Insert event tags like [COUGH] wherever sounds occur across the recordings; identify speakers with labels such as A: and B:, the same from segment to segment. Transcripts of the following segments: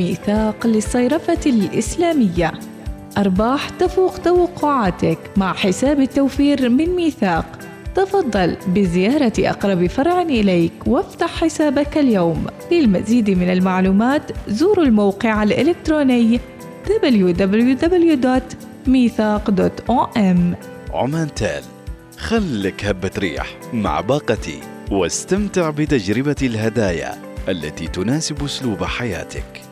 A: ميثاق للصيرفة الإسلامية. أرباح تفوق توقعاتك مع حساب التوفير من ميثاق. تفضل بزيارة أقرب فرع إليك وافتح حسابك اليوم. للمزيد من المعلومات زوروا الموقع الإلكتروني www.mithaq.om
B: عمان تال خلك هبة ريح مع باقتي واستمتع بتجربة الهدايا التي تناسب أسلوب حياتك.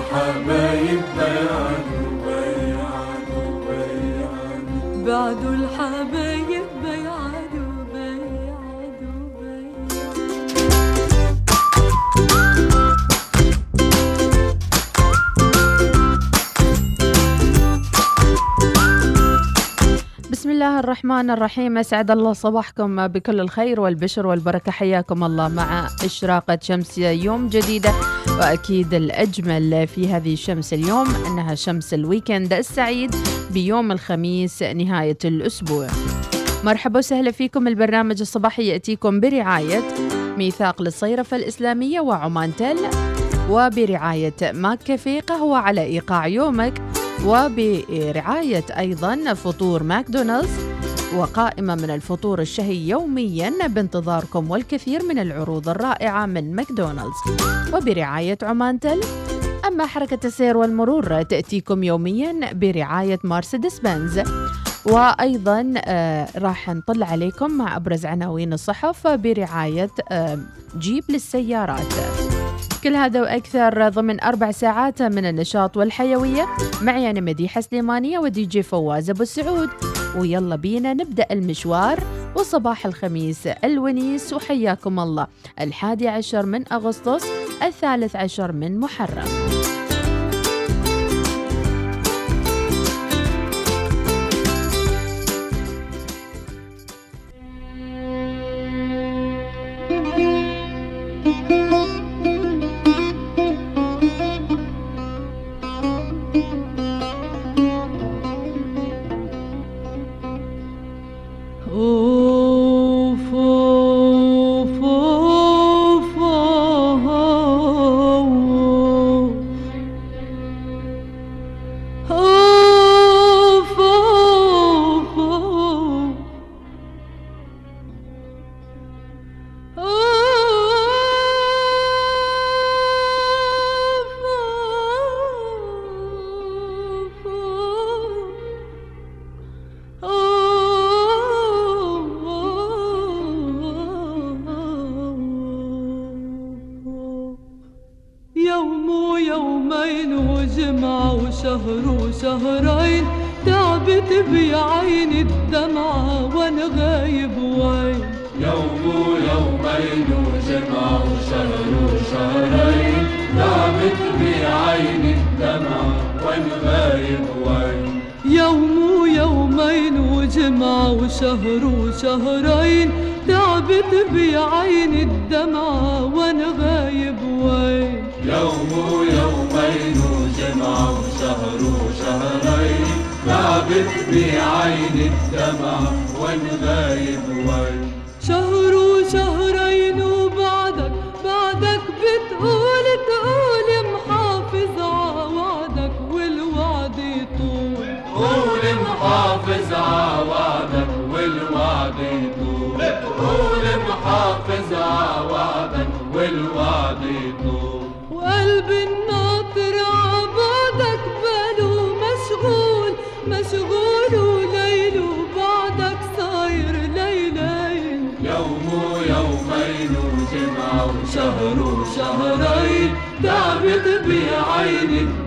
C: الحبايب بيعادوا بيعادوا بيعادوا
D: بعدوا الحبايب
B: الله الرحمن الرحيم. اسعد الله صباحكم بكل الخير والبشر والبركة. حياكم الله مع إشراقة شمس يوم جديدة. وأكيد الأجمل في هذه الشمس اليوم أنها شمس ال weekend السعيد بيوم الخميس نهاية الأسبوع. مرحبا وسهلا فيكم. البرنامج الصباحي يأتيكم برعاية ميثاق للصيرفة الإسلامية وعمان تل. وبرعاية ماك كافيه قهوة على إيقاع يومك. وبرعاية أيضا فطور ماكدونالدز وقائمة من الفطور الشهي يوميا بانتظاركم والكثير من العروض الرائعة من ماكدونالدز. وبرعاية عمان تل أما حركة السير والمرور تأتيكم يوميا برعاية مرسيدس بنز وأيضا آه راح نطل عليكم مع أبرز عناوين الصحف برعاية آه جيب للسيارات. كل هذا وأكثر ضمن أربع ساعات من النشاط والحيوية. معي أنا مديحة سليمانية ودي جي فواز أبو السعود ويلا بينا نبدأ المشوار وصباح الخميس الونيس وحياكم الله. الحادي عشر من أغسطس الثالث عشر من محرم.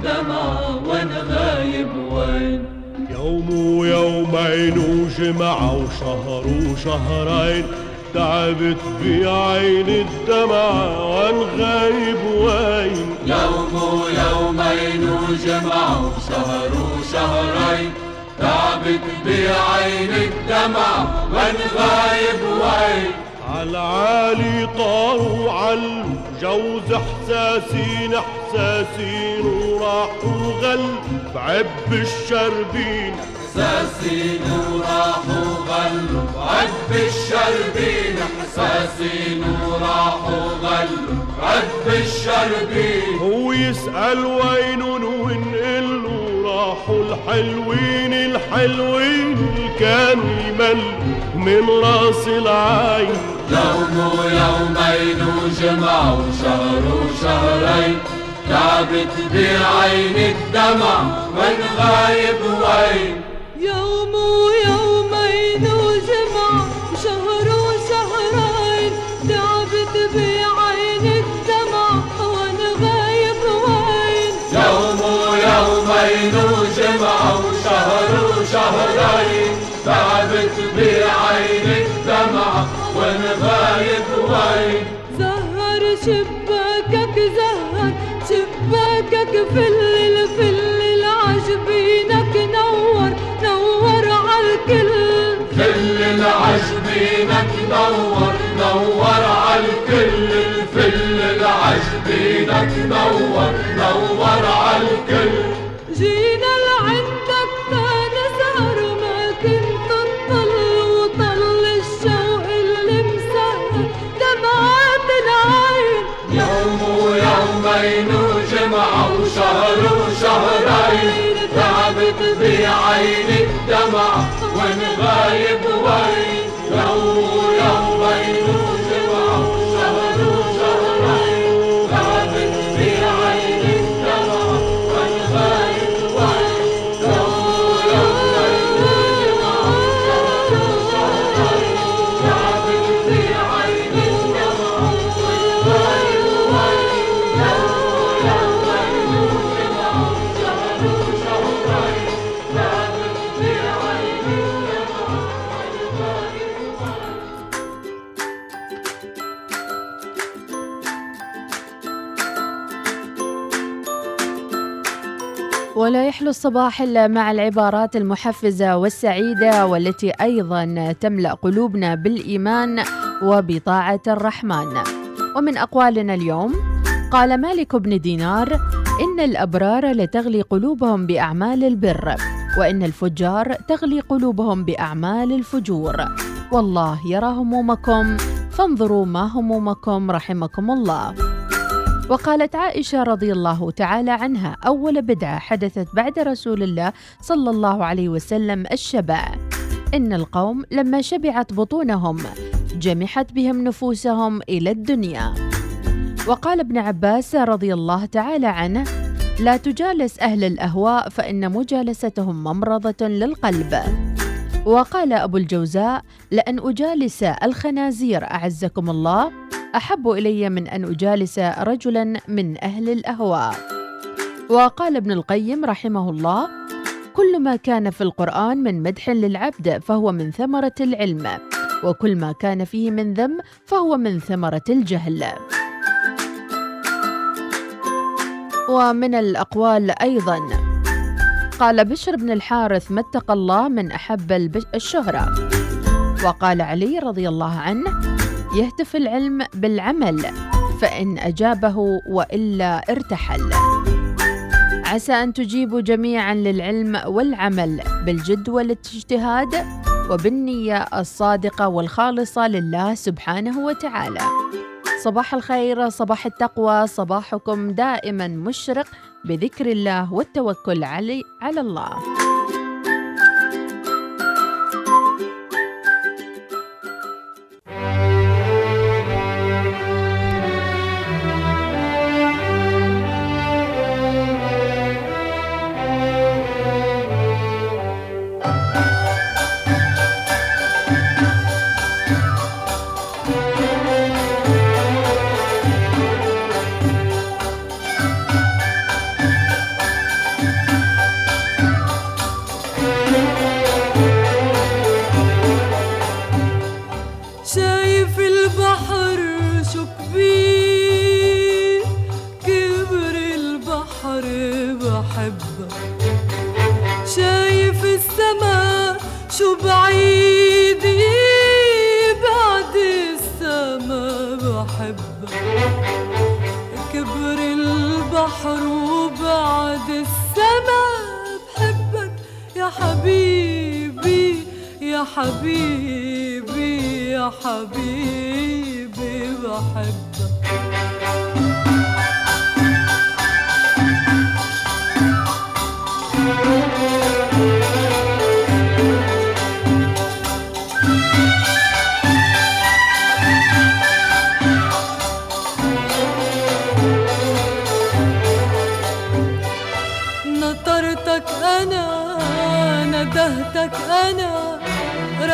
E: الدمعة وأنا غايب وين؟
F: يوم ويومين وجمعة وشهر وشهرين تعبت
G: بعين الدمعة وان غايب وين؟
F: يوم ويومين وجمعة وشهر وشهرين تعبت بعين الدمع وين غايب وين؟
G: عالعالي طاروا علوا جوز إحساسين إحساسين وراحوا غل بعب الشربين.
F: حساسين وراحوا غلوا عد الشربين. حساسين وراحوا غلوا عد الشربين.
G: هو يسأل وين ونقول له راحوا الحلوين الحلوين كانوا يملوا من راس العين.
F: يوم ويومين وجمعة وشهر وشهرين تعبت بعين الدمع وين غايب وين.
B: يوم ويومين وجمعة وشهر وشهرين تعبت بعين الدمع وأنا غايب وين.
F: يوم ويومين وجمعة وشهر وشهرين تعبت بعين الدمع وين غايب وين؟
B: زهر شباكك زهر شباكك فل فل عجبينك نور نور عالكل
F: كل العجبينك نور نور عالكل الفل العجبينك نور نور عالكل
B: جينا
F: ويومين وجمعة وشهر وشهرين تعبت بعين الدمع وين غايب وين
H: ولا يحلو الصباح إلا مع العبارات المحفزة والسعيدة والتي أيضا تملأ قلوبنا بالإيمان وبطاعة الرحمن. ومن أقوالنا اليوم قال مالك بن دينار إن الأبرار لتغلي قلوبهم بأعمال البر وإن الفجار تغلي قلوبهم بأعمال الفجور. والله يرى همومكم فانظروا ما همومكم رحمكم الله. وقالت عائشة رضي الله تعالى عنها أول بدعة حدثت بعد رسول الله صلى الله عليه وسلم الشبع إن القوم لما شبعت بطونهم جمحت بهم نفوسهم إلى الدنيا. وقال ابن عباس رضي الله تعالى عنه لا تجالس أهل الأهواء فإن مجالستهم ممرضة للقلب. وقال أبو الجوزاء لأن أجالس الخنازير أعزكم الله. أحب إلي من أن أجالس رجلا من أهل الأهواء. وقال ابن القيم رحمه الله كل ما كان في القرآن من مدح للعبد فهو من ثمرة العلم وكل ما كان فيه من ذم فهو من ثمرة الجهل. ومن الأقوال أيضا قال بشر بن الحارث ما اتقى الله من أحب البش- الشهرة. وقال علي رضي الله عنه يهتف العلم بالعمل فإن أجابه وإلا ارتحل. عسى أن تجيبوا جميعا للعلم والعمل بالجد والاجتهاد وبالنية الصادقة والخالصة لله سبحانه وتعالى. صباح الخير صباح التقوى صباحكم دائما مشرق بذكر الله والتوكل علي على الله.
B: شو بعيد بعد السما بحبك. كبر البحر وبعد السما بحبك. يا حبيبي حبيبي يا حبيبي بحبك.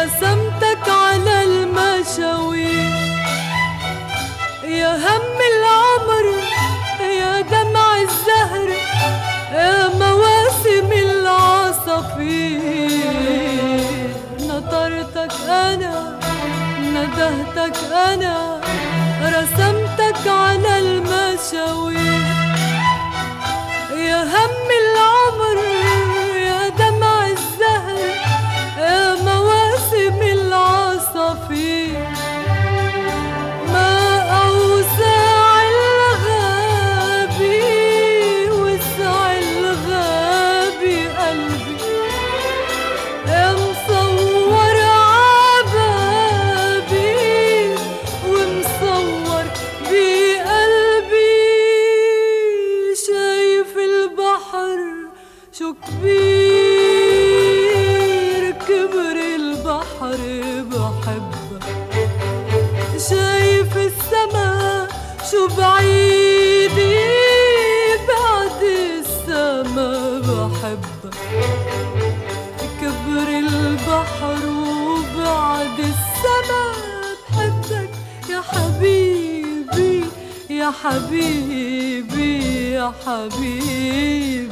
B: رسمتك على المشاوير يا هم العمر يا دمع الزهر يا مواسم العصافير نطرتك أنا ندهتك أنا رسمتك على المشاوير يا هم حبيبي يا حبيبي.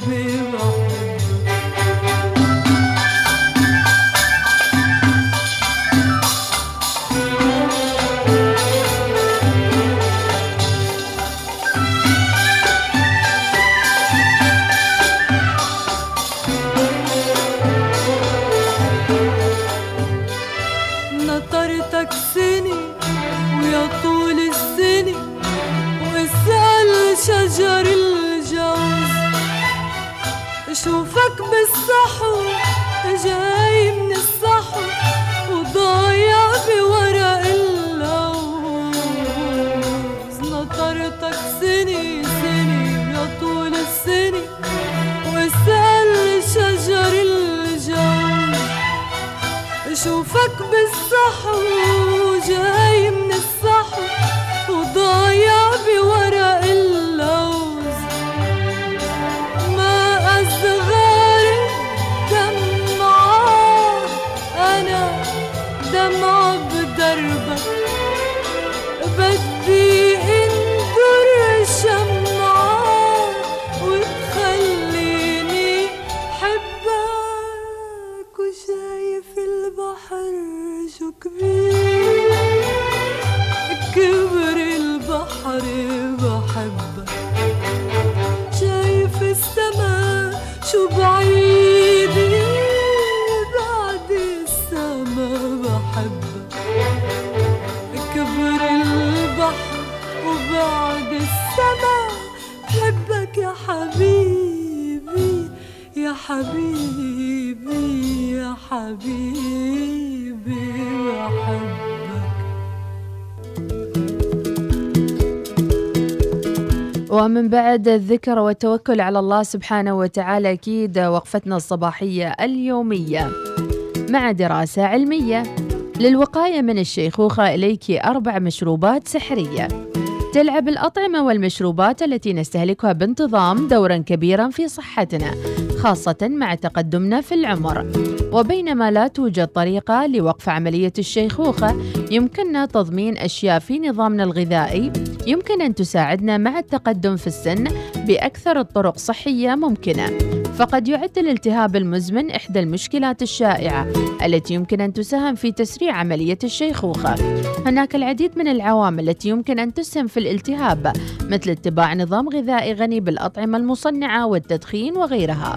H: ومن بعد الذكر والتوكل على الله سبحانه وتعالى أكيد وقفتنا الصباحية اليومية مع دراسة علمية. للوقاية من الشيخوخة إليك أربع مشروبات سحرية. تلعب الأطعمة والمشروبات التي نستهلكها بانتظام دورا كبيرا في صحتنا خاصة مع تقدمنا في العمر. وبينما لا توجد طريقة لوقف عملية الشيخوخة يمكننا تضمين أشياء في نظامنا الغذائي. يمكن أن تساعدنا مع التقدم في السن بأكثر الطرق صحية ممكنة. فقد يعد الالتهاب المزمن إحدى المشكلات الشائعة التي يمكن أن تساهم في تسريع عملية الشيخوخة. هناك العديد من العوامل التي يمكن أن تسهم في الالتهاب مثل اتباع نظام غذائي غني بالأطعمة المصنعة والتدخين وغيرها.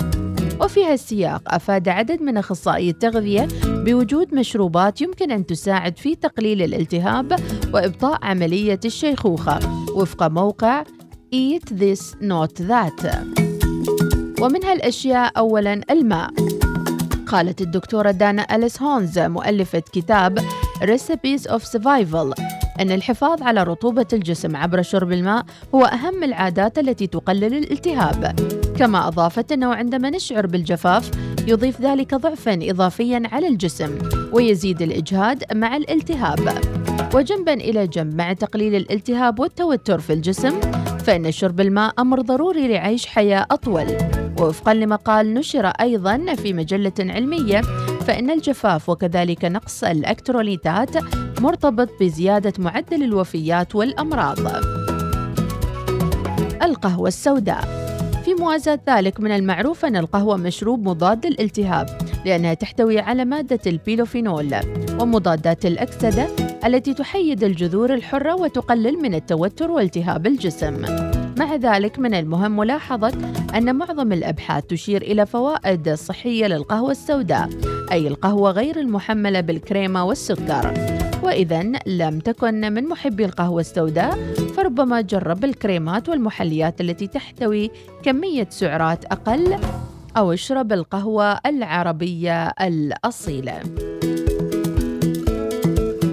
H: وفي هالسياق أفاد عدد من أخصائي التغذية بوجود مشروبات يمكن أن تساعد في تقليل الالتهاب وإبطاء عملية الشيخوخة. وفق موقع Eat This Not That. ومن هالأشياء أولا الماء. قالت الدكتورة دانا أليس هونز مؤلفة كتاب Recipes of Survival. أن الحفاظ على رطوبة الجسم عبر شرب الماء هو أهم العادات التي تقلل الالتهاب. كما أضافت أنه عندما نشعر بالجفاف يضيف ذلك ضعفا إضافيا على الجسم ويزيد الإجهاد مع الالتهاب. وجنبا إلى جنب مع تقليل الالتهاب والتوتر في الجسم فإن شرب الماء أمر ضروري لعيش حياة أطول. ووفقا لمقال نشر أيضا في مجلة علمية فإن الجفاف وكذلك نقص الأكتروليتات مرتبط بزيادة معدل الوفيات والأمراض. القهوة السوداء في موازاة ذلك من المعروف أن القهوة مشروب مضاد للالتهاب لأنها تحتوي على مادة البيلوفينول ومضادات الأكسدة التي تحيد الجذور الحرة وتقلل من التوتر والتهاب الجسم. مع ذلك من المهم ملاحظة أن معظم الأبحاث تشير إلى فوائد صحية للقهوة السوداء أي القهوة غير المحملة بالكريمة والسكر وإذا لم تكن من محبي القهوة السوداء فربما جرب الكريمات والمحليات التي تحتوي كمية سعرات أقل أو اشرب القهوة العربية الأصيلة.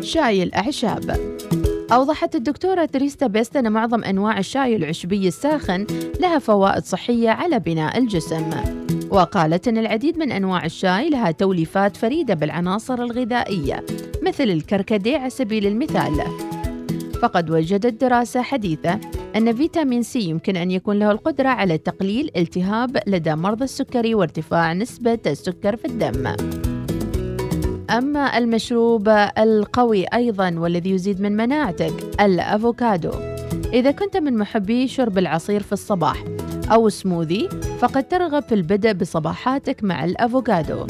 H: شاي الأعشاب. أوضحت الدكتورة تريستا بيست أن معظم أنواع الشاي العشبي الساخن لها فوائد صحية على بناء الجسم. وقالت أن العديد من أنواع الشاي لها توليفات فريدة بالعناصر الغذائية مثل الكركديه على سبيل المثال. فقد وجدت دراسة حديثة أن فيتامين C يمكن أن يكون له القدرة على تقليل التهاب لدى مرضى السكري وارتفاع نسبة السكر في الدم. أما المشروب القوي أيضا والذي يزيد من مناعتك الأفوكادو. إذا كنت من محبي شرب العصير في الصباح أو سموذي فقد ترغب في البدء بصباحاتك مع الأفوكادو.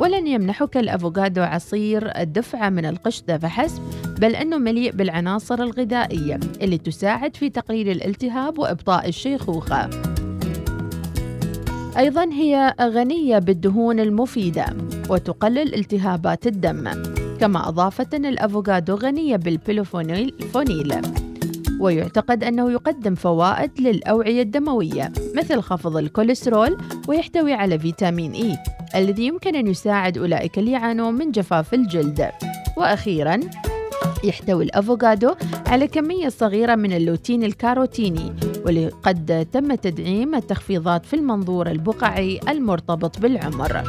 H: ولن يمنحك الأفوكادو عصير دفعة من القشطة فحسب بل أنه مليء بالعناصر الغذائية اللي تساعد في تقليل الالتهاب وإبطاء الشيخوخة. أيضا هي غنية بالدهون المفيدة وتقلل التهابات الدم كما أضافت أن الأفوكادو غنية بالبوليفينول ويعتقد أنه يقدم فوائد للأوعية الدموية مثل خفض الكوليسترول ويحتوي على فيتامين E الذي يمكن أن يساعد أولئك اللي يعانون من جفاف الجلد. وأخيراً يحتوي الأفوكادو على كمية صغيرة من اللوتين الكاروتيني واللي قد تم تدعيم التخفيضات في المنظور البقعي المرتبط بالعمر.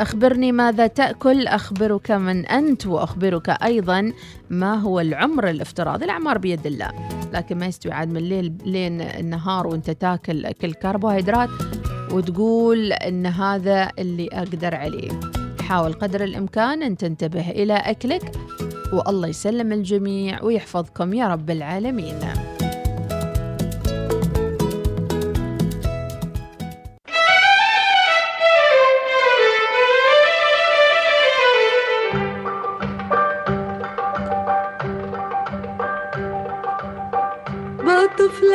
H: أخبرني ماذا تأكل أخبرك من أنت وأخبرك أيضا ما هو العمر الافتراضي. الأعمار بيد الله لكن ما يستوي عاد من الليل لين النهار وأنت تاكل أكل كربوهيدرات وتقول إن هذا اللي أقدر عليه. حاول قدر الإمكان أن تنتبه إلى أكلك والله يسلم الجميع ويحفظكم يا رب العالمين.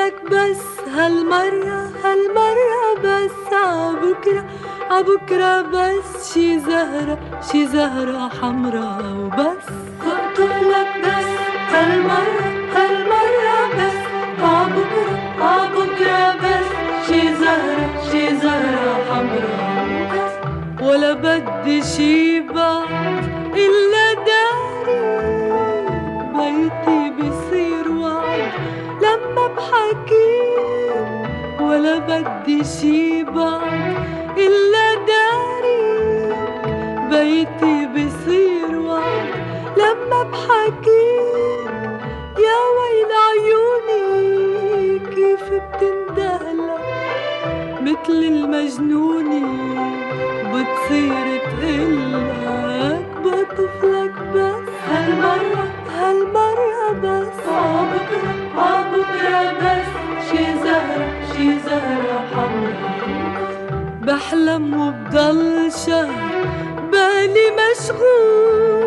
B: بطفلك بس هالمرة هالمرة بس. عبكرة عبكرة بس. شي زهرة شي زهرة حمرا وبس. بطفلك بس هالمرة هالمرة بس. عبكرة عبكرة بس. شي زهرة شي زهرة حمرا وبس. ولا بدي شي بعد إلا داري بيتي وعد لما بحكي ولا بدي بعد إلا داري بيتي بصير وعد لما بحكي يا ويل عيوني كيف بتندهلك؟ مثل المجنونة بتصير تقلك بطفلك بس. هالمرة هالمرة بس عبكرة بس شي زهرة شي زهرة حمرا بحلم وبضل شهر بالي مشغول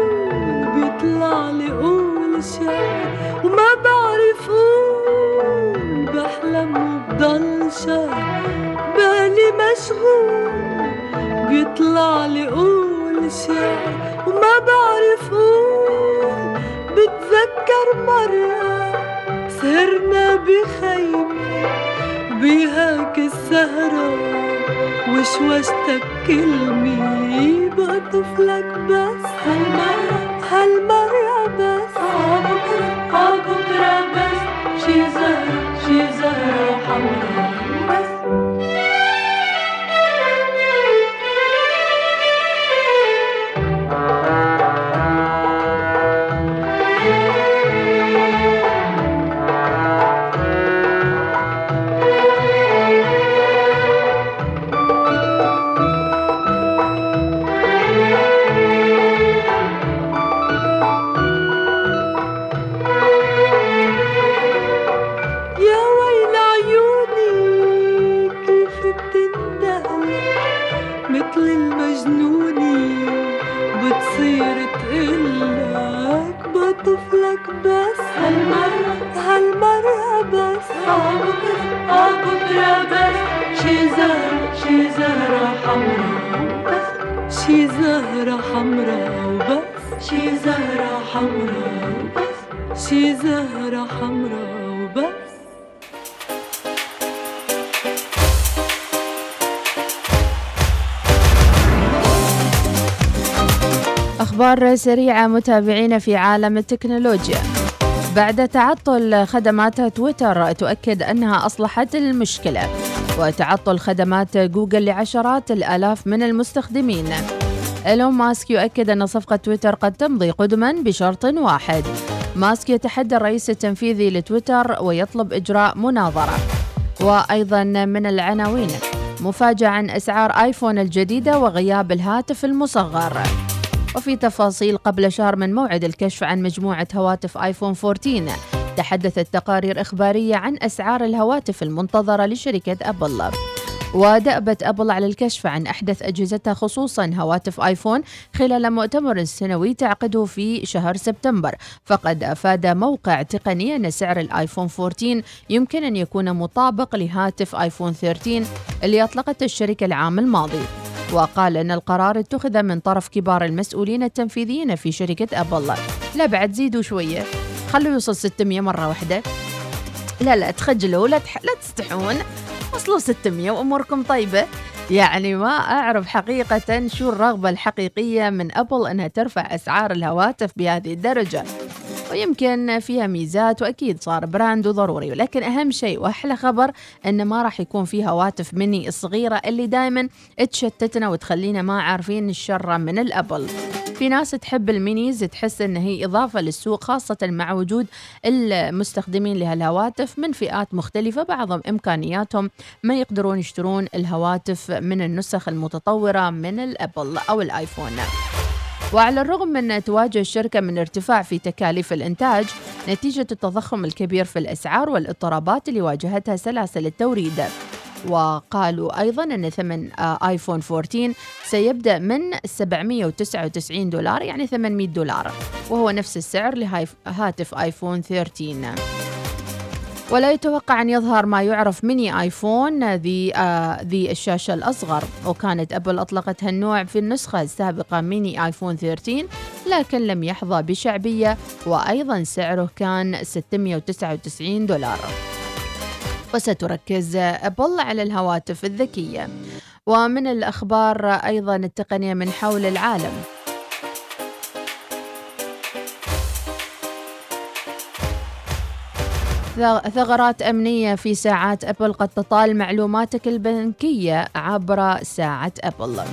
B: بيطلع لي قول شعر وما بعرف قول بحلم وبضل شهر بالي مشغول بيطلع لي قول شعر وما بعرف قول بتذكر مرة سهرنا بخيمة بهاك السهرة وشوشتك كلمة. بقطف لك بس هالمرة هالمرة بس. عبكرة عبكرة بس. شي زهرة شي زهرة حمرا شي زهرة حمرا وبس
H: أخبار سريعة متابعين في عالم التكنولوجيا. بعد تعطل خدمات تويتر تؤكد أنها أصلحت المشكلة. وتعطل خدمات جوجل لعشرات الآلاف من المستخدمين. إيلون ماسك يؤكد أن صفقة تويتر قد تمضي قدما بشرط واحد. ماسك يتحدى الرئيس التنفيذي لتويتر ويطلب إجراء مناظرة. وأيضا من العناوين مفاجأة عن أسعار آيفون الجديدة وغياب الهاتف المصغر. وفي تفاصيل قبل شهر من موعد الكشف عن مجموعة هواتف آيفون 14 تحدثت تقارير إخبارية عن أسعار الهواتف المنتظرة لشركة أبل. ودأبت أبل على الكشف عن أحدث أجهزتها خصوصا هواتف آيفون خلال مؤتمر سنوي تعقده في شهر سبتمبر. فقد أفاد موقع تقني أن سعر الآيفون 14 يمكن أن يكون مطابق لهاتف آيفون 13 اللي أطلقته الشركة العام الماضي. وقال أن القرار اتخذ من طرف كبار المسؤولين التنفيذيين في شركة أبل. لا بعد زيدوا شوية. خلوا يوصل 600 مرة واحدة. لا لا تخجلوا لا, تح... لا تستحون. وصلوا 600 وأموركم طيبة. يعني ما أعرف حقيقة شو الرغبة الحقيقية من أبل أنها ترفع أسعار الهواتف بهذه الدرجة. ويمكن فيها ميزات وأكيد صار brand وضروري ولكن أهم شيء وأحلى خبر انه ما راح يكون في هواتف مني الصغيره اللي دائما تشتتنا وتخلينا ما عارفين الشر من الأبل. في ناس تحب ال minis تحس إن هي إضافة للسوق خاصة مع وجود المستخدمين لهالهواتف من فئات مختلفة. بعضهم إمكانياتهم ما يقدرون يشترون الهواتف من النسخ المتطورة من الأبل أو الآيفون. وعلى الرغم من تواجه الشركة من ارتفاع في تكاليف الإنتاج نتيجة التضخم الكبير في الأسعار والإضطرابات اللي واجهتها سلاسل التوريد. وقالوا أيضا أن ثمن آيفون 14 سيبدأ من 799 دولار يعني 800 دولار وهو نفس السعر لهاتف آيفون 13 ولا يتوقع أن يظهر ما يعرف mini iPhone ذي آه ذي الشاشة الأصغر. وكانت أبل أطلقت هالنوع في النسخة السابقة mini iPhone 13 لكن لم يحظى بشعبية وأيضا سعره كان 699 دولار. وستركز أبل على الهواتف الذكية. ومن الأخبار أيضا التقنية من حول العالم. ثغرات أمنية في ساعات أبل قد تطال معلوماتك البنكية عبر ساعة أبل.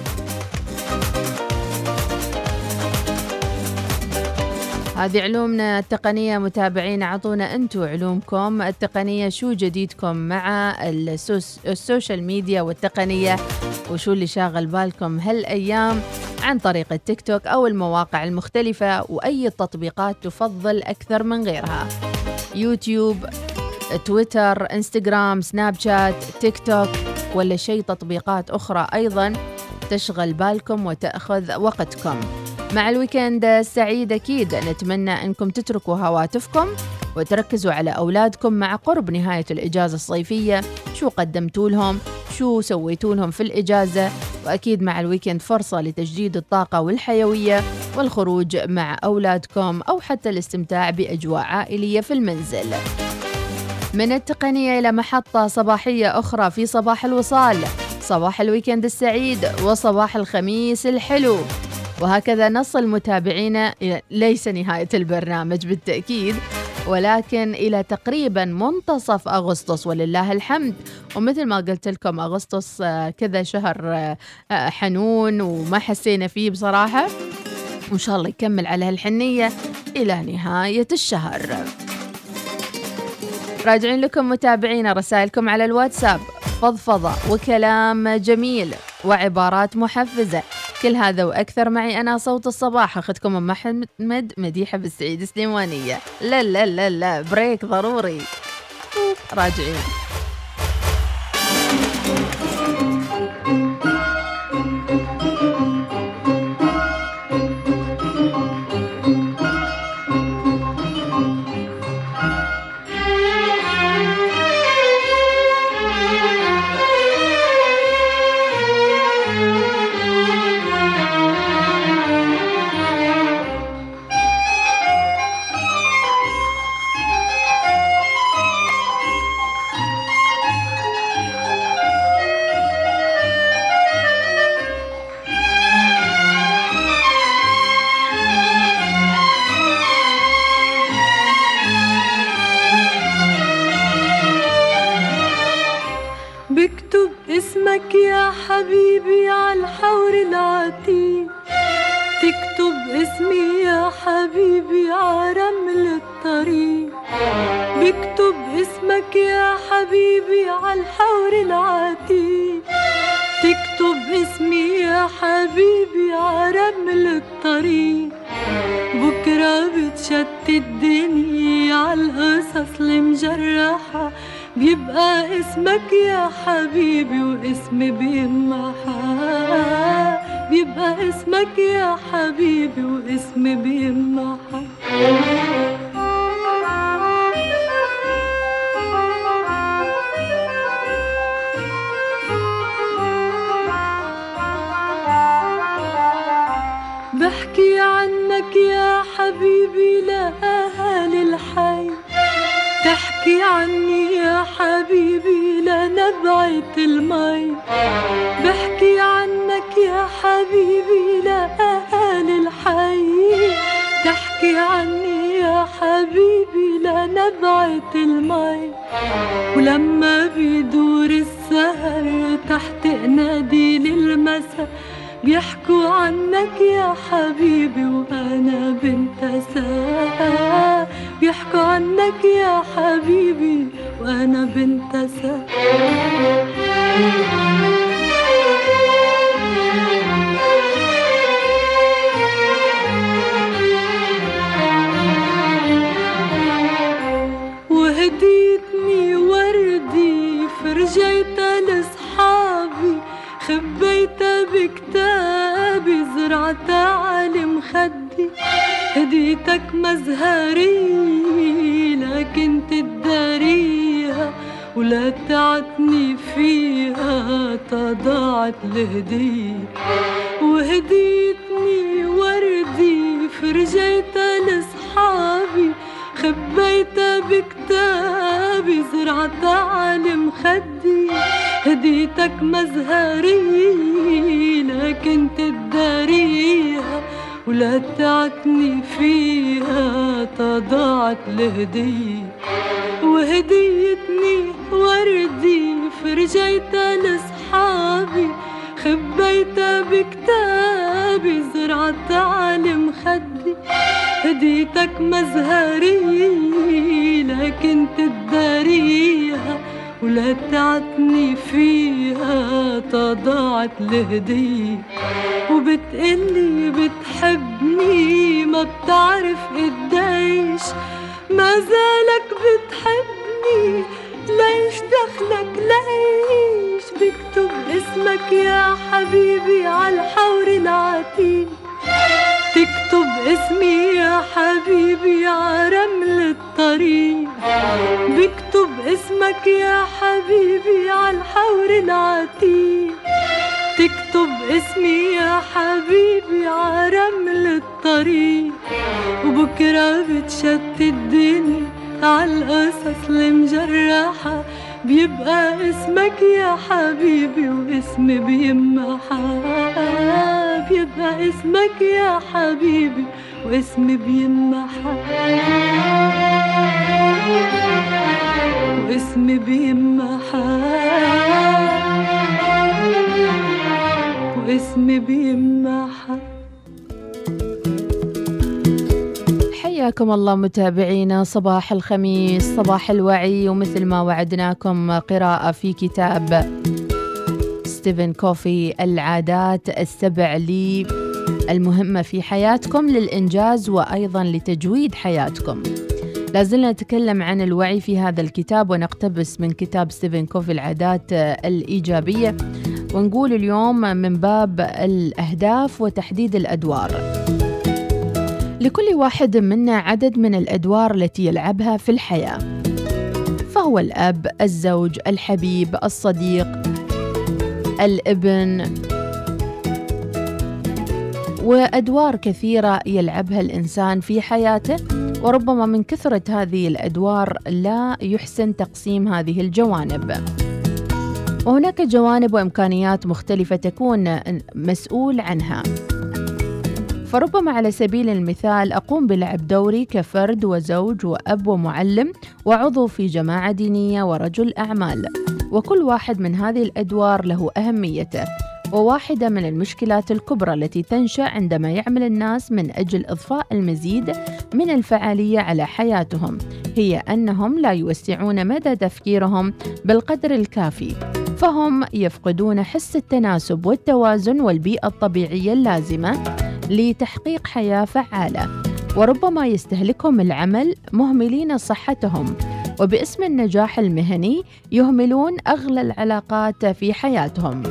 H: هذه علومنا التقنية متابعين أعطونا أنتم علومكم. التقنية شو جديدكم مع ال social media والتقنية؟ وشو اللي شاغل بالكم هالأيام عن طريق التيك توك أو المواقع المختلفة؟ وأي تطبيقات تفضل أكثر من غيرها؟ يوتيوب تويتر إنستغرام سناب شات تيك توك ولا شيء تطبيقات أخرى أيضا تشغل بالكم وتأخذ وقتكم. مع ال weekend السعيد أكيد. نتمنى أنكم تتركوا هواتفكم وتركزوا على أولادكم مع قرب نهاية الإجازة الصيفية. شو قدمتوا لهم؟ شو سويتوا لهم في الإجازة؟ وأكيد مع ال weekend فرصة لتجديد الطاقة والحيوية والخروج مع أولادكم أو حتى الاستمتاع بأجواء عائلية في المنزل. من التقنية إلى محطة صباحية أخرى في صباح الوصال صباح الويكند السعيد وصباح الخميس الحلو. وهكذا نصل متابعينا ليس نهاية البرنامج بالتأكيد ولكن إلى تقريبا منتصف أغسطس ولله الحمد. ومثل ما قلت لكم أغسطس آه، كذا شهر آه، آه، حنون وما حسينا فيه بصراحة. وإن شاء الله يكمل على هالحنية إلى نهاية الشهر. راجعين لكم متابعينا رسائلكم على الواتساب فضفضة وكلام جميل وعبارات محفزة. كل هذا وأكثر معي أنا صوت الصباح أخذكم أم محمد مديحة بالسعيد سليمانية لا لا لا لا بريك ضروري. راجعين.
B: اسمك يا حبيبي على الحور العتيق. تكتب اسمي يا حبيبي على رمل الطريق. بكتب اسمك يا حبيبي على الحور العتيق. تكتب اسمي يا حبيبي على رمل الطريق. بكرة بتشتت الدنيا على القصص المجرحة بيبقى اسمك يا حبيبي واسمي بيمحى. بيبقى اسمك يا حبيبي واسمي بيمحى. بحكي عنك يا حبيبي لأهل عني يا حبيبي لنبعة المي. بحكي عنك يا حبيبي لأهل الحي. تحكي عني يا حبيبي لنبعة المي. ولما بيدور السهر تحت نادي المساء بيحكوا عنك يا حبيبي وأنا بنت ساعة بيحكوا عنك يا حبيبي وأنا بنت ساعة زرعتها على مخدي هديتك مزهري لكن تداريها ولا تعتني فيها تضاعت الهدية وهديتني وردي فرجيتها لصحابي خبيتها بكتابي زرعتها على مخدي هديتك مزهري لكن تداريها ولا تعتني فيها تضاعت الهدية وهديتني وردي فرجيتها لصحابي خبيتها بكتابي زرعتها على مخدي هديتك مزهري لكن تداريها ولا تعتني فيها تضاعت الهدية وبتقلي بتحبني ما بتعرف قديش. ما زالك بتحبني ليش دخلك ليش بكتب اسمك يا حبيبي على الحور العتيق. تكتب اسمي يا حبيبي على رمل الطريق. بكتب اسمك يا حبيبي على الحور العتيق. تكتب اسمي يا حبيبي على رمل الطريق. وبكرة بتشتت الدنيا عالقصص المجرحة بيبقى اسمك يا حبيبي واسمي بيمحى. بيبقى اسمك يا حبيبي واسمي بيمحى واسمي بيمحى واسمي بيمحى
H: حياكم الله متابعينا صباح الخميس صباح الوعي ومثل ما وعدناكم قراءة في كتاب ستيفن كوفي العادات السبع لي المهمة في حياتكم للإنجاز وأيضا لتجويد حياتكم. لازلنا نتكلم عن الوعي في هذا الكتاب ونقتبس من كتاب ستيفن كوفي العادات الإيجابية ونقول اليوم من باب الأهداف وتحديد الأدوار. لكل واحد منا عدد من الأدوار التي يلعبها في الحياة فهو الأب، الزوج، الحبيب، الصديق، الابن. وأدوار كثيرة يلعبها الإنسان في حياته وربما من كثرة هذه الأدوار لا يحسن تقسيم هذه الجوانب. وهناك جوانب وإمكانيات مختلفة تكون مسؤول عنها. فربما على سبيل المثال أقوم بلعب دوري كفرد وزوج وأب ومعلم وعضو في جماعة دينية ورجل أعمال. وكل واحد من هذه الأدوار له أهميته وواحدة من المشكلات الكبرى التي تنشأ عندما يعمل الناس من أجل إضفاء المزيد من الفعالية على حياتهم هي أنهم لا يوسعون مدى تفكيرهم بالقدر الكافي فهم يفقدون حس التناسب والتوازن والبيئة الطبيعية اللازمة لتحقيق حياة فعالة وربما يستهلكهم العمل مهملين صحتهم. وباسم النجاح المهني يهملون أغلى العلاقات في حياتهم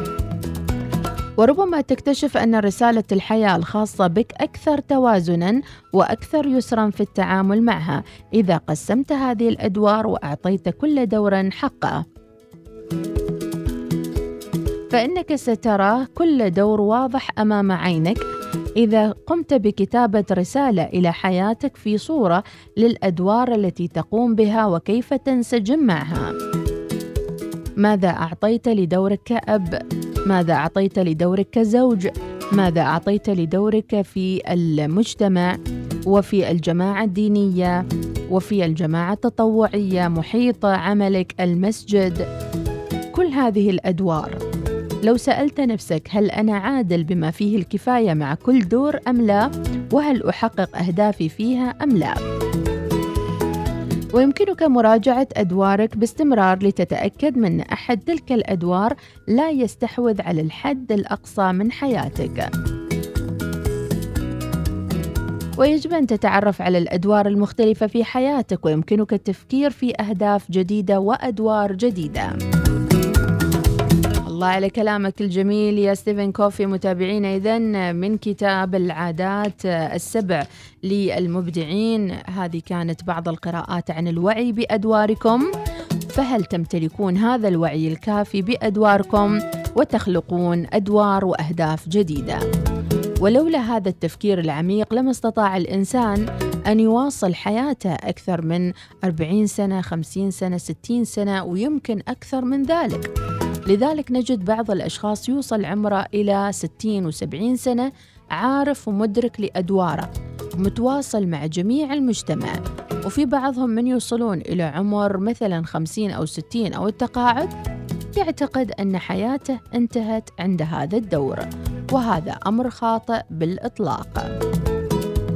H: وربما تكتشف أن رسالة الحياة الخاصة بك أكثر توازناً وأكثر يسرا في التعامل معها إذا قسمت هذه الأدوار وأعطيت كل دور حقه. فإنك سترى كل دور واضح أمام عينك إذا قمت بكتابة رسالة إلى حياتك في صورة للأدوار التي تقوم بها وكيف تنسجم معها. ماذا أعطيت لدورك كأب؟ ماذا أعطيت لدورك كزوج؟ ماذا أعطيت لدورك في المجتمع وفي الجماعة الدينية وفي الجماعة التطوعية محيط عملك المسجد كل هذه الأدوار لو سألت نفسك هل أنا عادل بما فيه الكفاية مع كل دور أم لا؟ وهل أحقق أهدافي فيها أم لا؟ ويمكنك مراجعة أدوارك باستمرار لتتأكد من أحد تلك الأدوار لا يستحوذ على الحد الأقصى من حياتك. ويجب أن تتعرف على الأدوار المختلفة في حياتك ويمكنك التفكير في أهداف جديدة وأدوار جديدة. الله على كلامك الجميل يا ستيفن كوفي متابعينا إذا من كتاب العادات السبع للمبدعين. هذه كانت بعض القراءات عن الوعي بأدواركم. فهل تمتلكون هذا الوعي الكافي بأدواركم وتخلقون أدوار وأهداف جديدة؟ ولولا هذا التفكير العميق لما استطاع الإنسان أن يواصل حياته أكثر من 40 سنة 50 سنة 60 سنة ويمكن أكثر من ذلك. لذلك نجد بعض الأشخاص يوصل عمره إلى 60 و70 سنة عارف ومدرك لأدواره متواصل مع جميع المجتمع. وفي بعضهم من يوصلون إلى عمر مثلا 50 أو 60 أو التقاعد يعتقد أن حياته انتهت عند هذا الدور. وهذا أمر خاطئ بالإطلاق.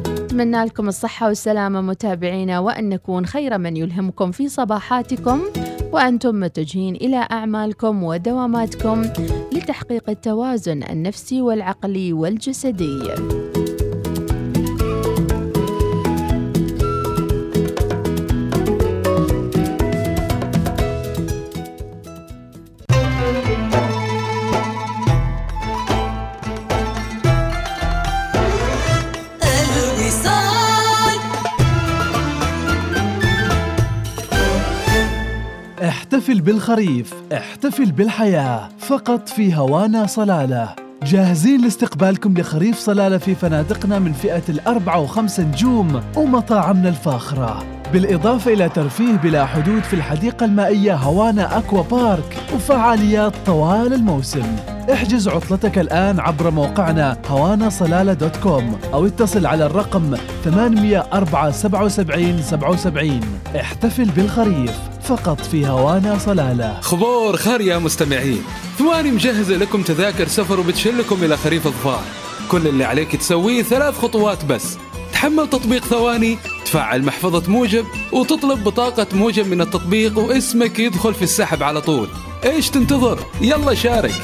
H: أتمنى لكم الصحة والسلامة متابعينا وأن نكون خير من يلهمكم في صباحاتكم. وأنتم متجهين إلى أعمالكم ودواماتكم لتحقيق التوازن النفسي والعقلي والجسدي.
I: احتفل بالخريف احتفل بالحياة فقط في هوانا صلالة. جاهزين لاستقبالكم لخريف صلالة في فنادقنا من فئة الأربعة وخمس نجوم ومطاعمنا الفاخرة. بالإضافة إلى ترفيه بلا حدود في الحديقة المائية هوانا أكوا بارك وفعاليات طوال الموسم. احجز عطلتك الآن عبر موقعنا هوانا صلالة دوت كوم أو اتصل على الرقم 804 77 77 احتفل بالخريف فقط في هوانا صلالة.
J: خبور خير يا مستمعين. ثواني مجهزة لكم تذاكر سفر وبتشلكم إلى خريف الظفار. كل اللي عليك تسويه ثلاث خطوات بس. تحمل تطبيق ثواني تفعل محفظة موجب وتطلب بطاقة موجب من التطبيق واسمك يدخل في السحب على طول. إيش تنتظر؟ يلا شارك.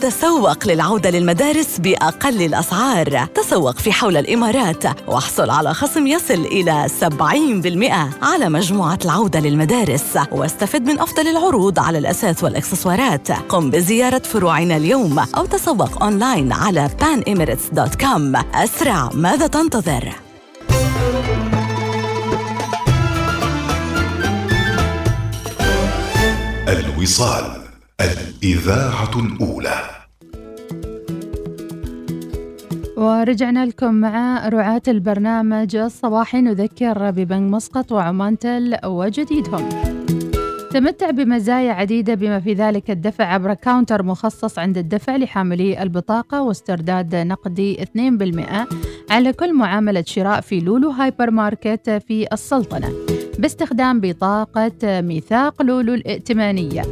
K: تسوق للعودة للمدارس بأقل الأسعار. تسوق في حول الإمارات واحصل على خصم يصل إلى 70% على مجموعة العودة للمدارس. واستفد من أفضل العروض على الأساس والإكسسوارات. قم بزيارة فروعنا اليوم أو تسوق أونلاين على panemirates.com أسرع ماذا تنتظر؟
L: الوصال. الإذاعة الأولى.
H: ورجعنا لكم مع رعاة البرنامج الصباحي. نذكر ببنك مسقط وعمان تل وجديدهم. تمتع بمزايا عديدة بما في ذلك الدفع عبر counter مخصص عند الدفع لحاملي البطاقة واسترداد نقدي 2% على كل معاملة شراء في لولو هايبر ماركت في السلطنة باستخدام بطاقة ميثاق لولو الائتمانية.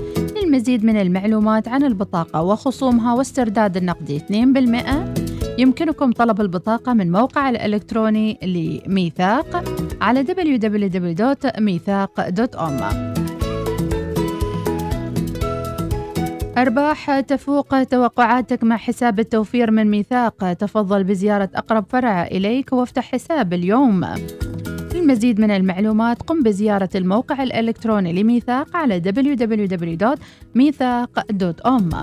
H: للمزيد من المعلومات عن البطاقة وخصومها واسترداد النقدي 2% يمكنكم طلب البطاقة من موقع الإلكتروني لميثاق على www.ميثاق.com أرباح تفوق توقعاتك مع حساب التوفير من ميثاق. تفضل بزيارة أقرب فرع إليك وافتح حساب اليوم. للمزيد من المعلومات قم بزيارة الموقع الإلكتروني لميثاق على www.ميثاق.com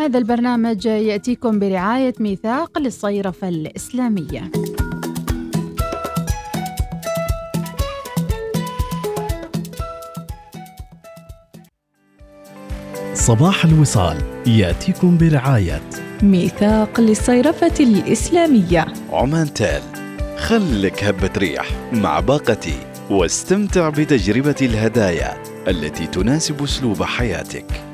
H: هذا البرنامج يأتيكم برعاية ميثاق للصيرفة الإسلامية.
M: صباح الوصال يأتيكم برعاية
A: ميثاق للصيرفة الإسلامية.
M: عمان تال خلك هبة ريح مع باقتي واستمتع بتجربة الهدايا التي تناسب أسلوب حياتك.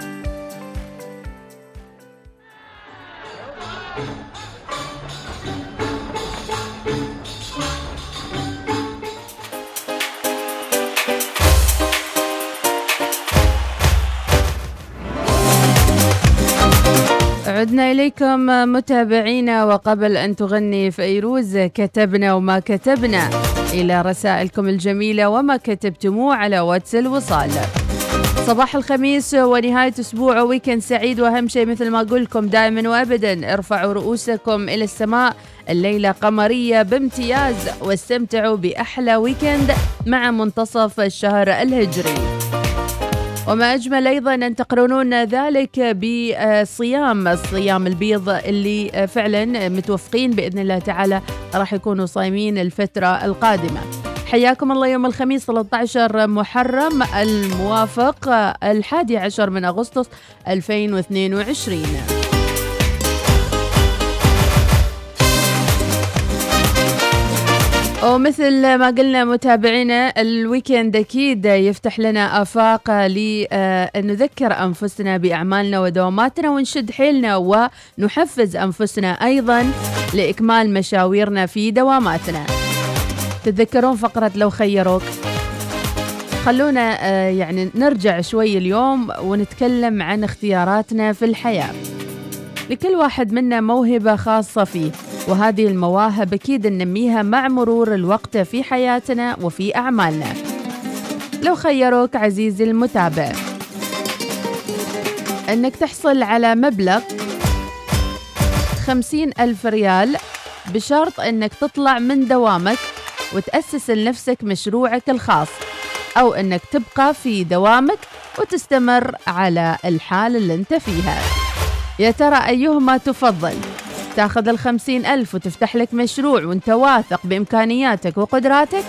H: إليكم متابعينا وقبل أن تغني فيروز كتبنا وما كتبنا. إلى رسائلكم الجميلة وما كتبتموه على واتس الوصال. صباح الخميس ونهاية أسبوع weekend سعيد. وأهم شيء مثل ما أقول لكم دائما وأبدا ارفعوا رؤوسكم إلى السماء. الليلة قمرية بامتياز واستمتعوا بأحلى weekend مع منتصف الشهر الهجري. وما أجمل أيضا أن تقرنون ذلك بصيام الصيام البيض اللي فعلا متوفقين بإذن الله تعالى راح يكونوا صايمين الفترة القادمة. حياكم الله يوم الخميس 13 محرم الموافق الحادي عشر من أغسطس 2022 ومثل ما قلنا متابعينا الويكند أكيد يفتح لنا آفاق لنذكر أنفسنا بأعمالنا ودواماتنا ونشد حيلنا ونحفز أنفسنا أيضا لإكمال مشاويرنا في دواماتنا. تتذكرون فقرة لو خيروك خلونا يعني نرجع شوي اليوم ونتكلم عن اختياراتنا في الحياة. لكل واحد منا موهبة خاصة فيه وهذه المواهب أكيد ننميها مع مرور الوقت في حياتنا وفي أعمالنا لو خيروك عزيزي المتابع أنك تحصل على مبلغ خمسين ألف ريال بشرط أنك تطلع من دوامك وتأسس لنفسك مشروعك الخاص أو أنك تبقى في دوامك وتستمر على الحال اللي أنت فيها يا ترى أيهما تفضل؟ تاخذ الخمسين ألف وتفتح لك مشروع وانت واثق بإمكانياتك وقدراتك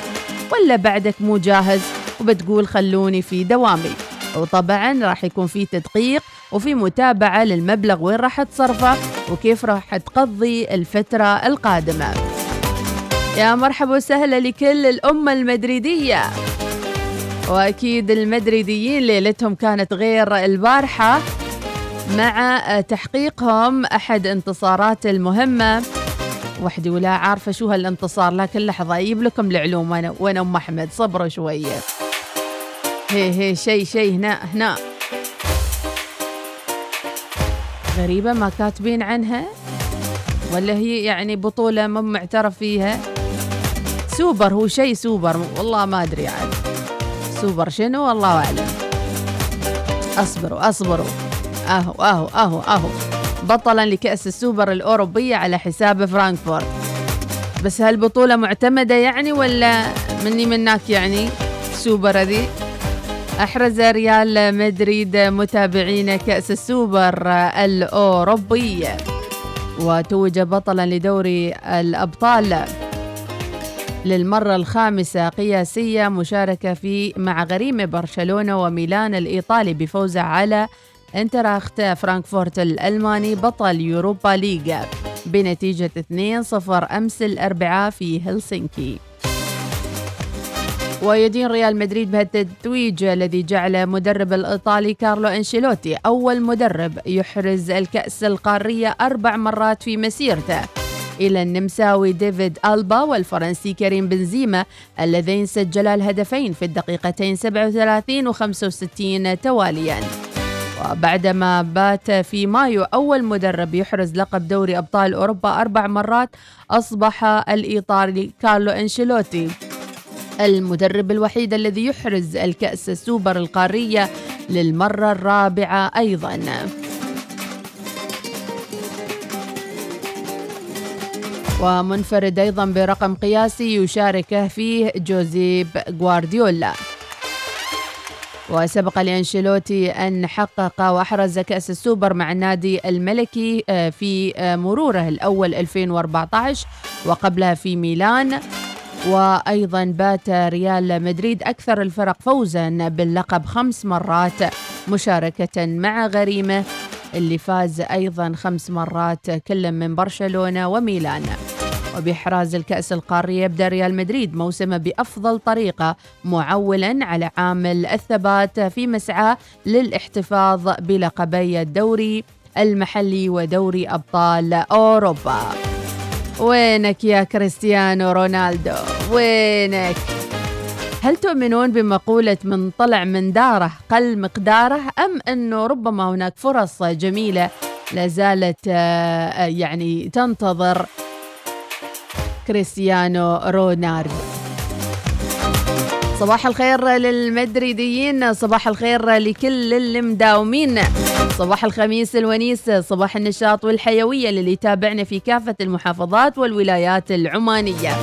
H: ولا بعدك مو جاهز وبتقول خلوني في دوامي؟ وطبعا راح يكون في تدقيق وفي متابعة للمبلغ وين راح تصرفه وكيف راح تقضي الفترة القادمة. يا مرحبا وسهلا لكل الأمة المدريدية. وأكيد المدريديين ليلتهم كانت غير البارحة. مع تحقيقهم أحد انتصارات المهمة. وحدي ولا عارفة شو هالانتصار لكن لحظة أجيب لكم العلوم وأنا وأنا أم أحمد. صبروا شوية. هي هي شيء شيء هنا هنا. غريبة ما كاتبين عنها؟ ولا هي يعني بطولة ما معترف فيها؟ سوبر هو شيء سوبر. والله ما أدري عاد سوبر شنو؟ والله أعلم. أصبروا أصبروا. أهو أهو أهو أهو. بطلا لكأس السوبر الأوروبية على حساب فرانكفورت. بس هالبطولة معتمدة يعني ولا مني منك يعني سوبر ذي أحرز ريال مدريد متابعين كأس السوبر الأوروبي. وتوج بطلا لدوري الأبطال. للمرة الخامسة قياسية مشاركة في مع غريم برشلونة وميلان الإيطالي بفوزه على انتراخت فرانكفورت الألماني بطل يوروبا ليغا بنتيجة 2-0 أمس الأربعاء في هلسنكي. ويدين ريال مدريد بهالتتويج الذي جعل مدرب الإيطالي كارلو أنشيلوتي أول مدرب يحرز الكأس القارية أربع مرات في مسيرته. إلى النمساوي ديفيد ألبا والفرنسي كريم بنزيما اللذين سجلا الهدفين في الدقيقتين 37 و 65 توالياً. وبعدما بات في مايو أول مدرب يحرز لقب دوري أبطال أوروبا أربع مرات أصبح الإيطالي كارلو أنشيلوتي. المدرب الوحيد الذي يحرز الكأس السوبر القارية للمرة الرابعة أيضاً. ومنفرد أيضا برقم قياسي يشارك فيه جوزيب غوارديولا. وسبق لأنشيلوتي أن حقق وأحرز كأس السوبر مع النادي الملكي آه، في آه، مروره الأول 2014 وقبلها في ميلان. وأيضا بات ريال مدريد أكثر الفرق فوزا باللقب خمس مرات مشاركة مع غريمه اللي فاز أيضا خمس مرات كل من برشلونة وميلان. وبإحراز الكأس القاري يبدأ ريال مدريد موسمه بأفضل طريقة معولا على عامل الثبات في مسعى للاحتفاظ بلقبي الدوري المحلي ودوري أبطال أوروبا. وينك يا كريستيانو رونالدو؟ وينك؟ هل تؤمنون بمقولة من طلع من داره قل مقداره أم أنه ربما هناك فرص جميلة لا زالت آه، يعني تنتظر كريستيانو رونالدو. صباح الخير للمدريديين صباح الخير لكل اللي مداومين صباح الخميس الونيس صباح النشاط والحيوية للي يتابعنا في كافة المحافظات والولايات العمانية.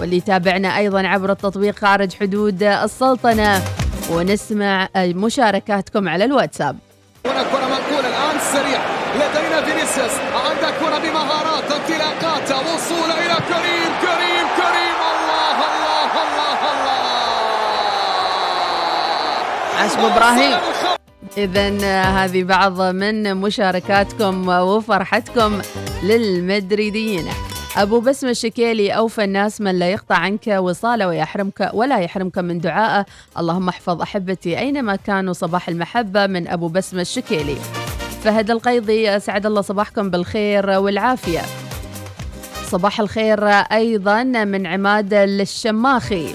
H: واللي يتابعنا أيضا عبر التطبيق خارج حدود السلطنة. ونسمع مشاركاتكم على الواتساب.
N: هنا كرة منقولة الآن سريع لدينا فينيسيوس. عندك كرة بمهارات انطلاقات وصول إلى كريم
H: عشب إبراهيم. إذا هذه بعض من مشاركاتكم وفرحتكم للمدريديين. أبو بسمة الشكيلي أوفى الناس من لا يقطع عنك وصاله ويحرمك ولا يحرمك من دعائه اللهم احفظ أحبتي أينما كانوا صباح المحبة من أبو بسمة الشكيلي. فهد القيضي أسعد الله صباحكم بالخير والعافية. صباح الخير أيضا من عماد الشماخي.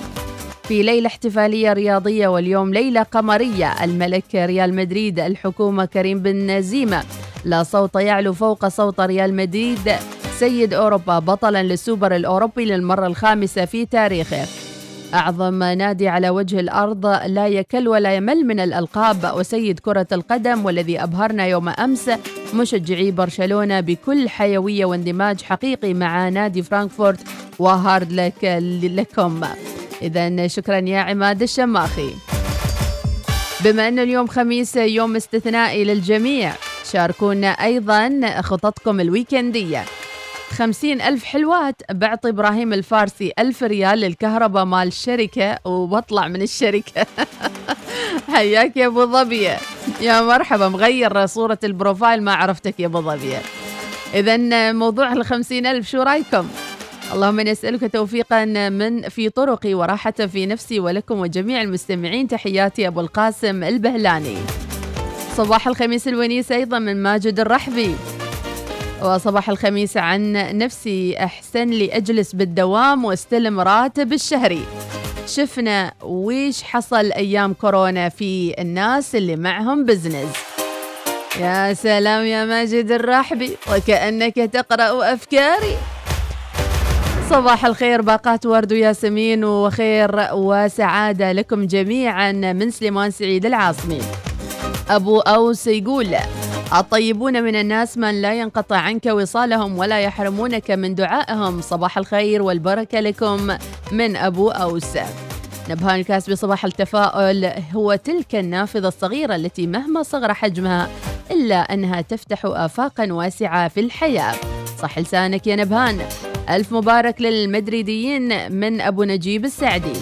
H: في ليلة احتفالية رياضية واليوم ليلة قمرية. الملك ريال مدريد الحكومة كريم بنزيما لا صوت يعلو فوق صوت ريال مدريد. سيد أوروبا بطلا للسوبر الأوروبي للمرة الخامسة في تاريخه. أعظم نادي على وجه الأرض لا يكل ولا يمل من الألقاب. وسيد كرة القدم والذي أبهرنا يوم أمس مشجعي برشلونة بكل حيوية واندماج حقيقي مع نادي فرانكفورت. و hard luck لكم. إذا شكرا يا عماد الشماخي. بما أن اليوم خميس يوم استثنائي للجميع شاركونا أيضا خططكم الويكندية. خمسين ألف حلوات بعطي إبراهيم الفارسي ألف ريال للكهرباء مال الشركة وبطلع من الشركة. [LAUGHS] حياك يا أبو ظبي. يا مرحبا مغير صورة ال profile ما عرفتك يا أبو ظبي. اذا موضوع الخمسين ألف شو رأيكم؟ اللهم إني أسألك توفيقا من في طرقي وراحة في نفسي ولكم وجميع المستمعين. تحياتي أبو القاسم البهلاني. صباح الخميس الونيس أيضا من ماجد الرحبي. وصباح الخميس عن نفسي. أحسن لي أجلس بالدوام وأستلم راتب الشهري. شفنا ويش حصل أيام كورونا في الناس اللي معهم بزنس يا سلام يا ماجد الرحبي. وكأنك تقرأ أفكاري. صباح الخير باقات ورد وياسمين وخير وسعادة لكم جميعا من سليمان سعيد العاصمي. أبو أوس يقول الطيبون من الناس من لا ينقطع عنك وصالهم ولا يحرمونك من دعائهم. صباح الخير والبركة لكم من أبو أوس. نبهان الكاسبي صباح التفاؤل هو تلك النافذة الصغيرة التي مهما صغر حجمها إلا أنها تفتح آفاقا واسعة في الحياة. صح لسانك يا نبهان. ألف مبارك للمدريديين من أبو نجيب السعدي.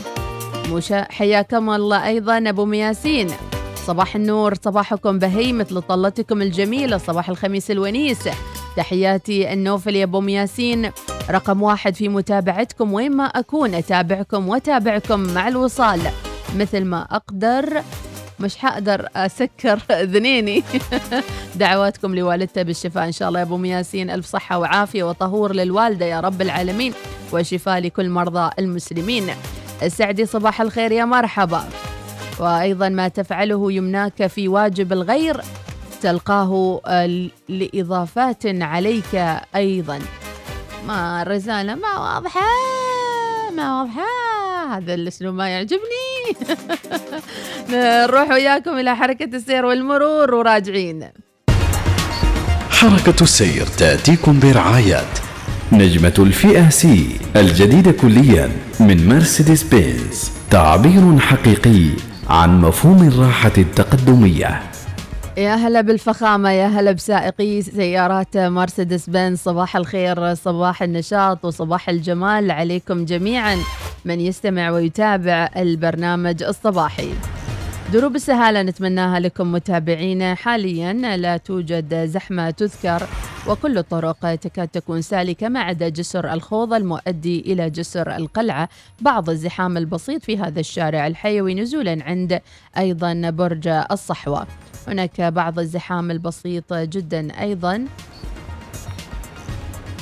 H: مشا حياكم الله أيضا أبو مياسين. صباح النور صباحكم بهي مثل طلتكم الجميلة صباح الخميس الونيس. تحياتي النوفل يا أبو مياسين. رقم واحد في متابعتكم وين ما أكون أتابعكم وأتابعكم مع الوصال. مثل ما أقدر مش حقدر أسكر ذنيني [LAUGHS] دعواتكم لوالدته بالشفاء إن شاء الله يا أبو مياسين. ألف صحة وعافية وطهور للوالدة يا رب العالمين. وشفاء لكل مرضى المسلمين. السعدي صباح الخير يا مرحبا. وأيضا ما تفعله يمناك في واجب الغير تلقاه لإضافات عليك أيضا. ما الرسالة ما واضحة ما واضحة. هذا الأسلوب ما يعجبني. [LAUGHS] نروح وياكم إلى حركة السير والمرور وراجعين.
M: حركة السير تأتيكم برعاية نجمة الفئة سي الجديدة كليا من مرسيدس بنز تعبير حقيقي عن مفهوم الراحة التقدمية.
H: يا هلا بالفخامة يا هلا بسائقي سيارات مرسيدس بنز صباح الخير صباح النشاط وصباح الجمال عليكم جميعا. من يستمع ويتابع البرنامج الصباحي. دروب السهالة نتمناها لكم متابعينا. حاليا لا توجد زحمة تذكر وكل الطرق تكاد تكون سالكة ما عدا جسر الخوض المؤدي إلى جسر القلعة. بعض الزحام البسيط في هذا الشارع الحيوي نزولا عند أيضا برج الصحوة. هناك بعض الزحام البسيط جدا أيضا.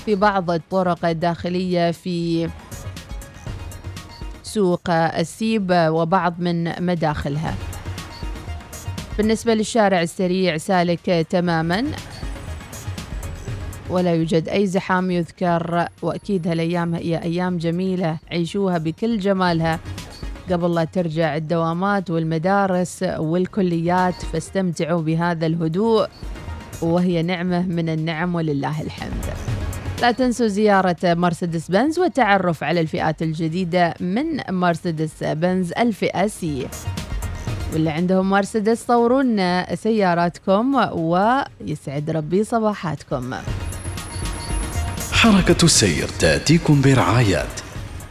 H: في بعض الطرق الداخلية في سوق السيب وبعض من مداخلها. بالنسبة للشارع السريع سالك تماما. ولا يوجد أي زحام يذكر وأكيد هالأيام هي أيام جميلة عيشوها بكل جمالها. قبل لا ترجع الدوامات والمدارس والكليات فاستمتعوا بهذا الهدوء وهي نعمة من النعم ولله الحمد. لا تنسوا زيارة مرسيدس بنز والتعرف على الفئات الجديدة من مرسيدس بنز الفئة سي. واللي عندهم مرسيدس صوروا لنا سياراتكم ويسعد ربي صباحاتكم.
M: حركة السير تأتيكم برعاية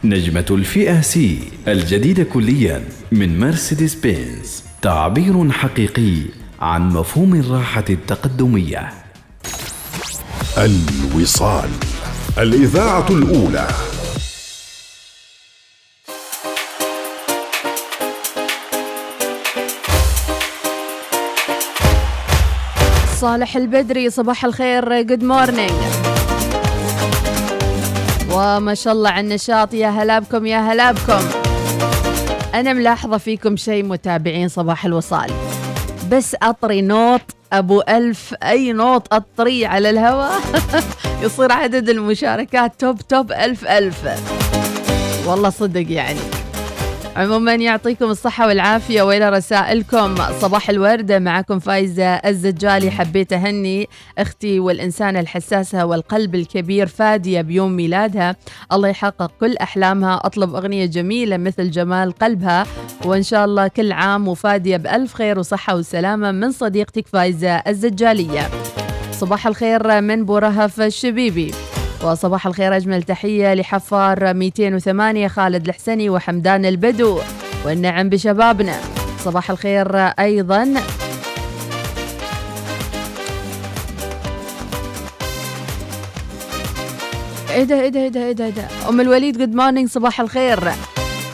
O: نجمة الفئة سي الجديدة كليا من مرسيدس بنز تعبير حقيقي عن مفهوم الراحة التقدمية.
L: الوصال. الإذاعة الأولى.
H: صالح البدري صباح الخير good morning وما شاء الله على النشاط يا هلا بكم يا هلا بكم أنا ملاحظة فيكم شيء متابعين صباح الوصال. بس أطري نوط أبو ألف أي نوط أطري على الهواء [LAUGHS] يصير عدد المشاركات توب توب ألف ألف. والله صدق يعني. عموما يعطيكم الصحة والعافية وإلى رسائلكم. صباح الوردة معكم فايزة الزجالي حبيت أهني أختي والإنسانة الحساسة والقلب الكبير فادية بيوم ميلادها. الله يحقق كل أحلامها. أطلب أغنية جميلة مثل جمال قلبها. وإن شاء الله كل عام وفادية بألف خير وصحة وسلامة من صديقتك فايزة الزجالية صباح الخير من بورهف الشبيبي. وصباح الخير أجمل تحية لحفار 208 خالد الحسني وحمدان البدو والنعم بشبابنا. صباح الخير أيضا. إيه ده إيه ده إيه ده إيه ده. أم الوليد good morning صباح الخير.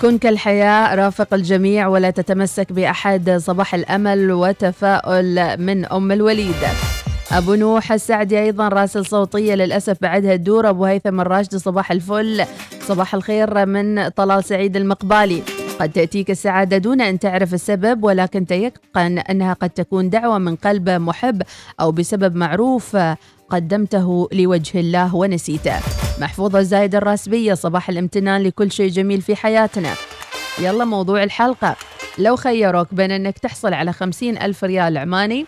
H: كن كالحياة رافق الجميع ولا تتمسك بأحد. صباح الأمل وتفاؤل من أم الوليد. أبو نوح السعدي أيضا راسل صوتية للأسف بعدها تدور. أبو هيثم الراشدي صباح الفل. صباح الخير من طلال سعيد المقبالي. قد تأتيك السعادة دون أن تعرف السبب ولكن تيقن أنها قد تكون دعوة من قلب محب أو بسبب معروف قدمته لوجه الله ونسيته. محفوظة زايد الراسبية صباح الامتنان لكل شيء جميل في حياتنا. يلا موضوع الحلقة. لو خيروك بين أنك تحصل على خمسين ألف ريال عماني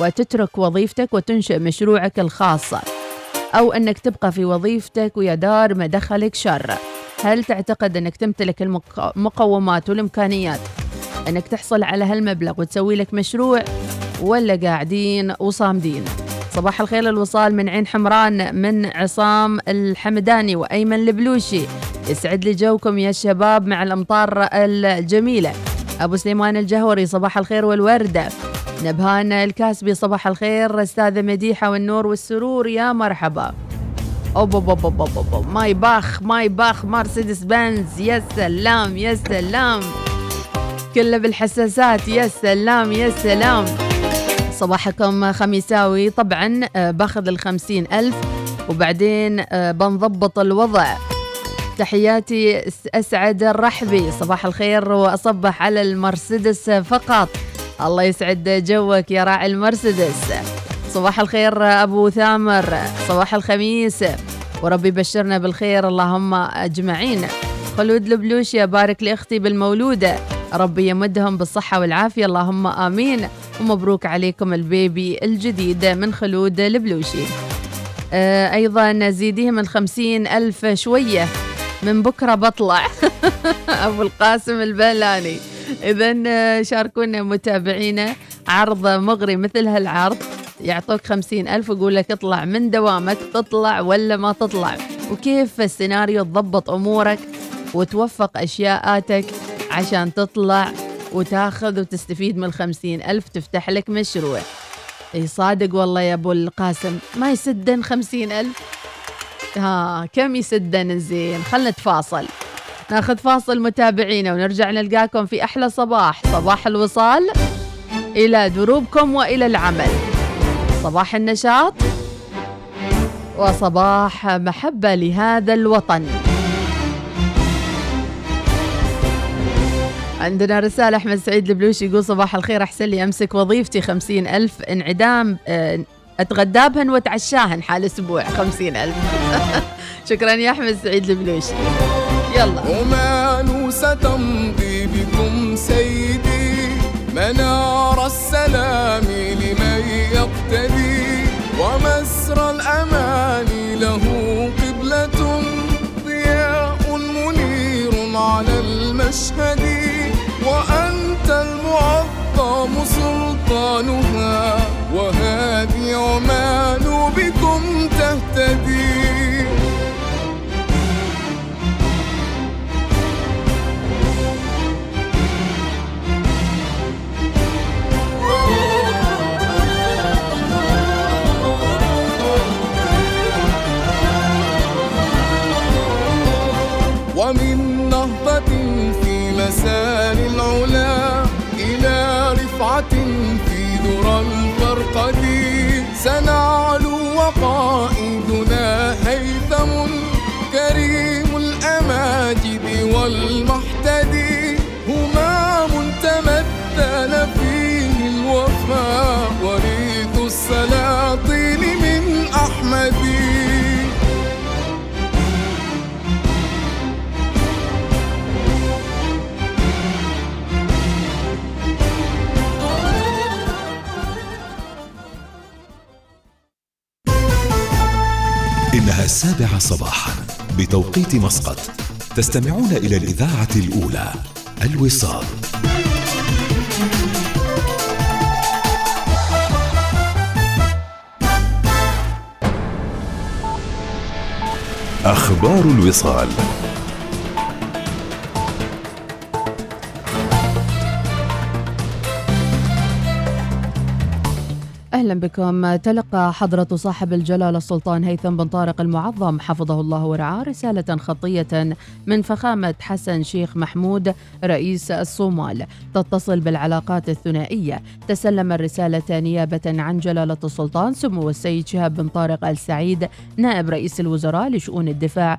H: وتترك وظيفتك وتنشئ مشروعك الخاص أو أنك تبقى في وظيفتك ويا دار ما دخلك شر. هل تعتقد أنك تمتلك المقومات والإمكانيات أنك تحصل على هالمبلغ وتسوي لك مشروع؟ ولا قاعدين وصامدين؟ صباح الخير الوصال من عين حمران من عصام الحمداني وأيمن البلوشي. يسعد لي جوكم يا شباب مع الأمطار الجميلة. أبو سليمان الجهوري صباح الخير والوردة. نبهان الكاسبي صباح الخير أستاذة مديحة والنور والسرور يا مرحبا. أوب أوب أوب أوب أوب أوب. مايباخ مايباخ مرسيدس بنز يا سلام يا سلام. كله بالحساسات يا سلام يا سلام. صباحكم خميساوي. طبعا آه، باخذ الخمسين ألف وبعدين آه، بنضبط الوضع. تحياتي أسعد الرحبي. صباح الخير وأصبح على المرسيدس فقط. الله يسعد جوك يا راعي المرسيدس. صباح الخير أبو ثامر صباح الخميس. وربي يبشرنا بالخير اللهم أجمعين. خلود البلوشي بارك لأختي بالمولودة ربي يمدهم بالصحة والعافية اللهم آمين. ومبروك عليكم البيبي الجديد من خلود البلوشي آه أيضا زيديه من خمسين ألف شوية. من بكرة بطلع. [LAUGHS] أبو القاسم البلاني. إذا آه، شاركونا متابعينا عرض مغري مثل هالعرض. يعطوك خمسين ألف ويقول لك اطلع من دوامك تطلع ولا ما تطلع؟ وكيف السيناريو تضبط أمورك وتوفق أشياءاتك عشان تطلع وتاخذ وتستفيد من الخمسين ألف؟ تفتح لك مشروع. إي صادق والله يا أبو القاسم ما يسدن خمسين ألف؟ ها كم يسدن زين خلنا نتفاصل. ناخذ فاصل متابعينا ونرجع نلقاكم في أحلى صباح. صباح الوصال إلى دروبكم وإلى العمل. صباح النشاط وصباح محبة لهذا الوطن. عندنا رسالة أحمد سعيد البلوشي يقول صباح الخير أحسن لي أمسك وظيفتي خمسين ألف انعدام آه، أتغدابهن وأتعشاهن حال أسبوع خمسين ألف. [LAUGHS] شكرا يا أحمد سعيد البلوشي. يلا.
P: وما ستمضي بكم سيدي. منار السلام لمن يقتدي. ومسر الأمان له قبلة. ضياء منير على المشهد. وأنت المعظم سلطانها. وهذه عمان بكم تهتدي. مسار العلا إلى رفعة في ذرى الفرقد سنعلو وقائدنا هيثم كريم الأماجد والمحتدي همام تمثل فيه الوفاء وريث السلاطين
L: السابعة صباحا بتوقيت مسقط. تستمعون إلى الإذاعة الأولى الوصال. أخبار الوصال.
H: أهلا بكم. تلقى حضرة صاحب الجلالة السلطان هيثم بن طارق المعظم. حفظه الله ورعاه رسالة خطية من فخامة حسن شيخ محمود رئيس الصومال. تتصل بالعلاقات الثنائية. تسلم الرسالة نيابة عن جلالة السلطان سمو السيد شهاب بن طارق السعيد نائب رئيس الوزراء لشؤون الدفاع